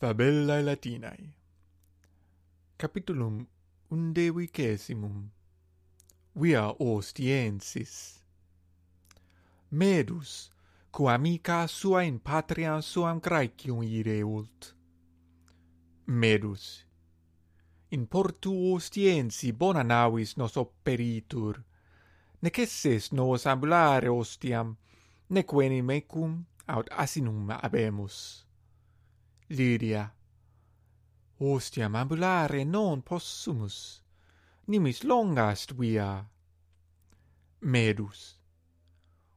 Fabellae Latinae Capitulum undevicessimum Via ostiensis. Medus, quo amica sua in patria suam Graecium ireult. Medus, in portu ostiensi bona navis nos operitur, nec esses nos ambulare ostiam, nec in mecum aut asinum abemus Lydia. Ostiam ambulare non possumus, nimis longa est via. Medus.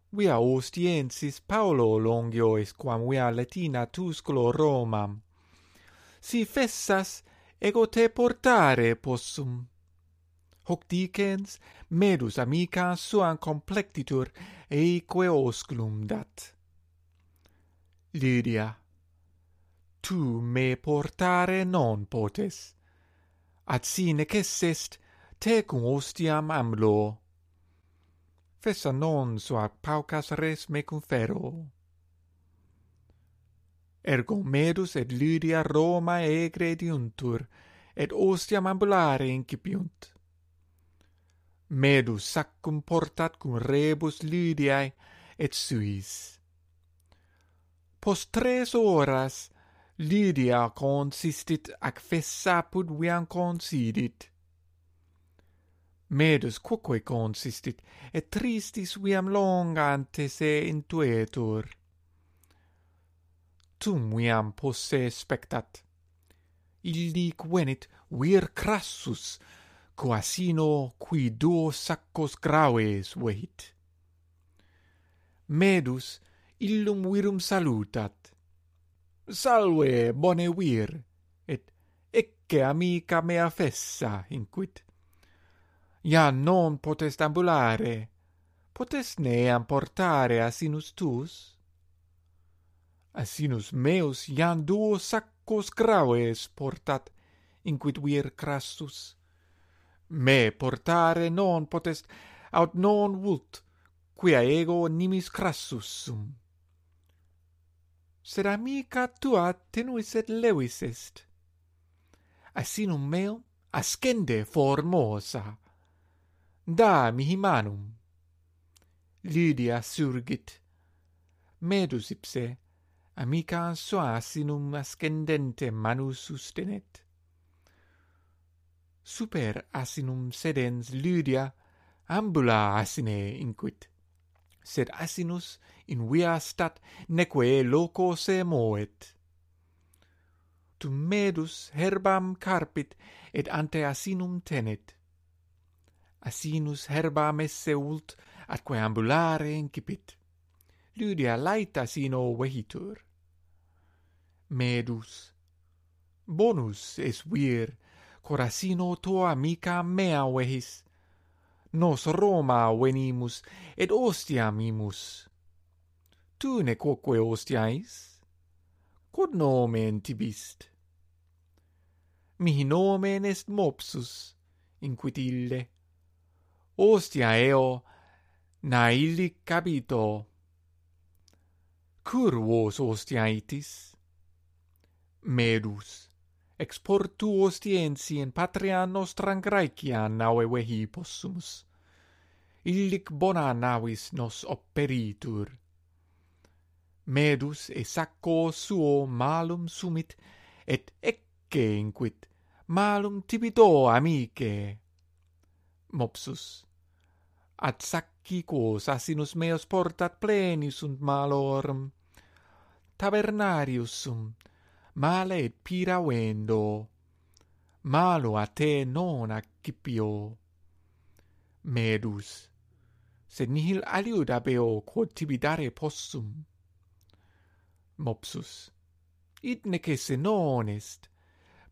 Via ostiensis Paulo longiois quam via Latina Tusculo Romam. Si fessas ego te portare possum. Hoc dicens Medus amica suam complectitur eique osculum dat. Lydia tu me portare non potes. At sine est tecum ostiam amlo fessa non sua paucas res me confero ergo medus et lydia roma egrediuntur, et ostiam ambulare incipiunt medus saccum portat cum rebus lydiae et suis. Post tres horas Lydia consistit ac fessapud viam considit. Medus quoque consistit, et tristis viam longante se intuetur. Tum viam posse spectat. Illic venit vir crassus, coasino qui duo saccos graves vehit. Medus illum virum salutat, salve bone vir et ecce amica mea fessa inquit. Ja non potest ambulare potest neam portare asinus tuus? Asinus meus iam duo saccos graves portat inquit vir crassus. Me portare non potest aut non vult quia ego nimis crassus sum sed amica tua tenuis et levis est. Asinum meo ascende formosa, da mihi manum. Lydia surgit, medus ipse, amica sua asinum ascendente manu sustenet. Super asinum sedens Lydia, ambula asine inquit, sed asinus in via stat neque loco se moet. Tu medus herbam carpit et ante asinum tenet. Asinus herbam esse ult atque ambulare incipit. Lydia laita asino vehitur. Medus. Bonus es vir, cor asino tua amica mea vehis, nos Roma venimus, et ostiam imus. Tu nequoque ostiais? Quod nomen tibist? Mihi nomen est Mopsus, inquit ille. Ostia eo, na illi capito. Cur vos ostiaitis? Medus exportu ostiensi in patria nostran Graecia nave vehi possumus. Illic bona navis nos operitur. Medus e sacco suo malum sumit, et ecce inquit, malum tibito amice. Mopsus. Ad sacci quos asinus meos portat pleni sunt malorum. Tavernarius sum, male et piravendo. Malo a te non accipio. Medus, sed nihil aliud abeo quod tibidare possum. Mopsus, id nece se non est,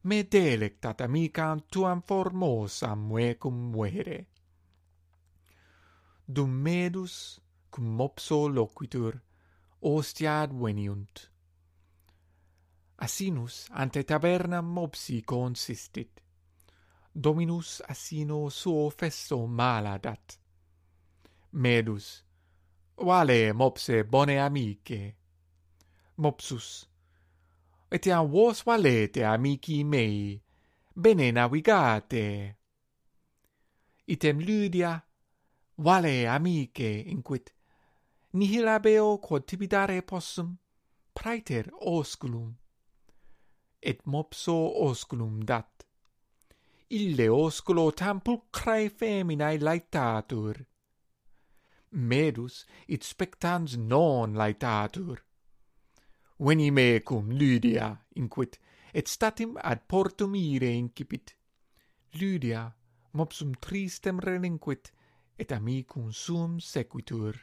me delectat amicam tuam formosam mecum muere. Dum Medus cum Mopso loquitur, ostiad veniunt. Asinus ante tabernam mopsi consistit. Dominus asino suo fesso maladat. Medus. Vale, mopse, bone amice. Mopsus. Etiam vos valete, amici mei, bene navigate. Item Lydia, vale, amice, inquit, nihil habeo quod tibidare possum, praeter osculum et mopso osculum dat. Ille osculo tam pulcrae feminae laetatur. Medus it spectans non laetatur. Veni mecum, Lydia, inquit, et statim ad portum ire incipit. Lydia, mopsum tristem relinquit, et amicum sum sequitur.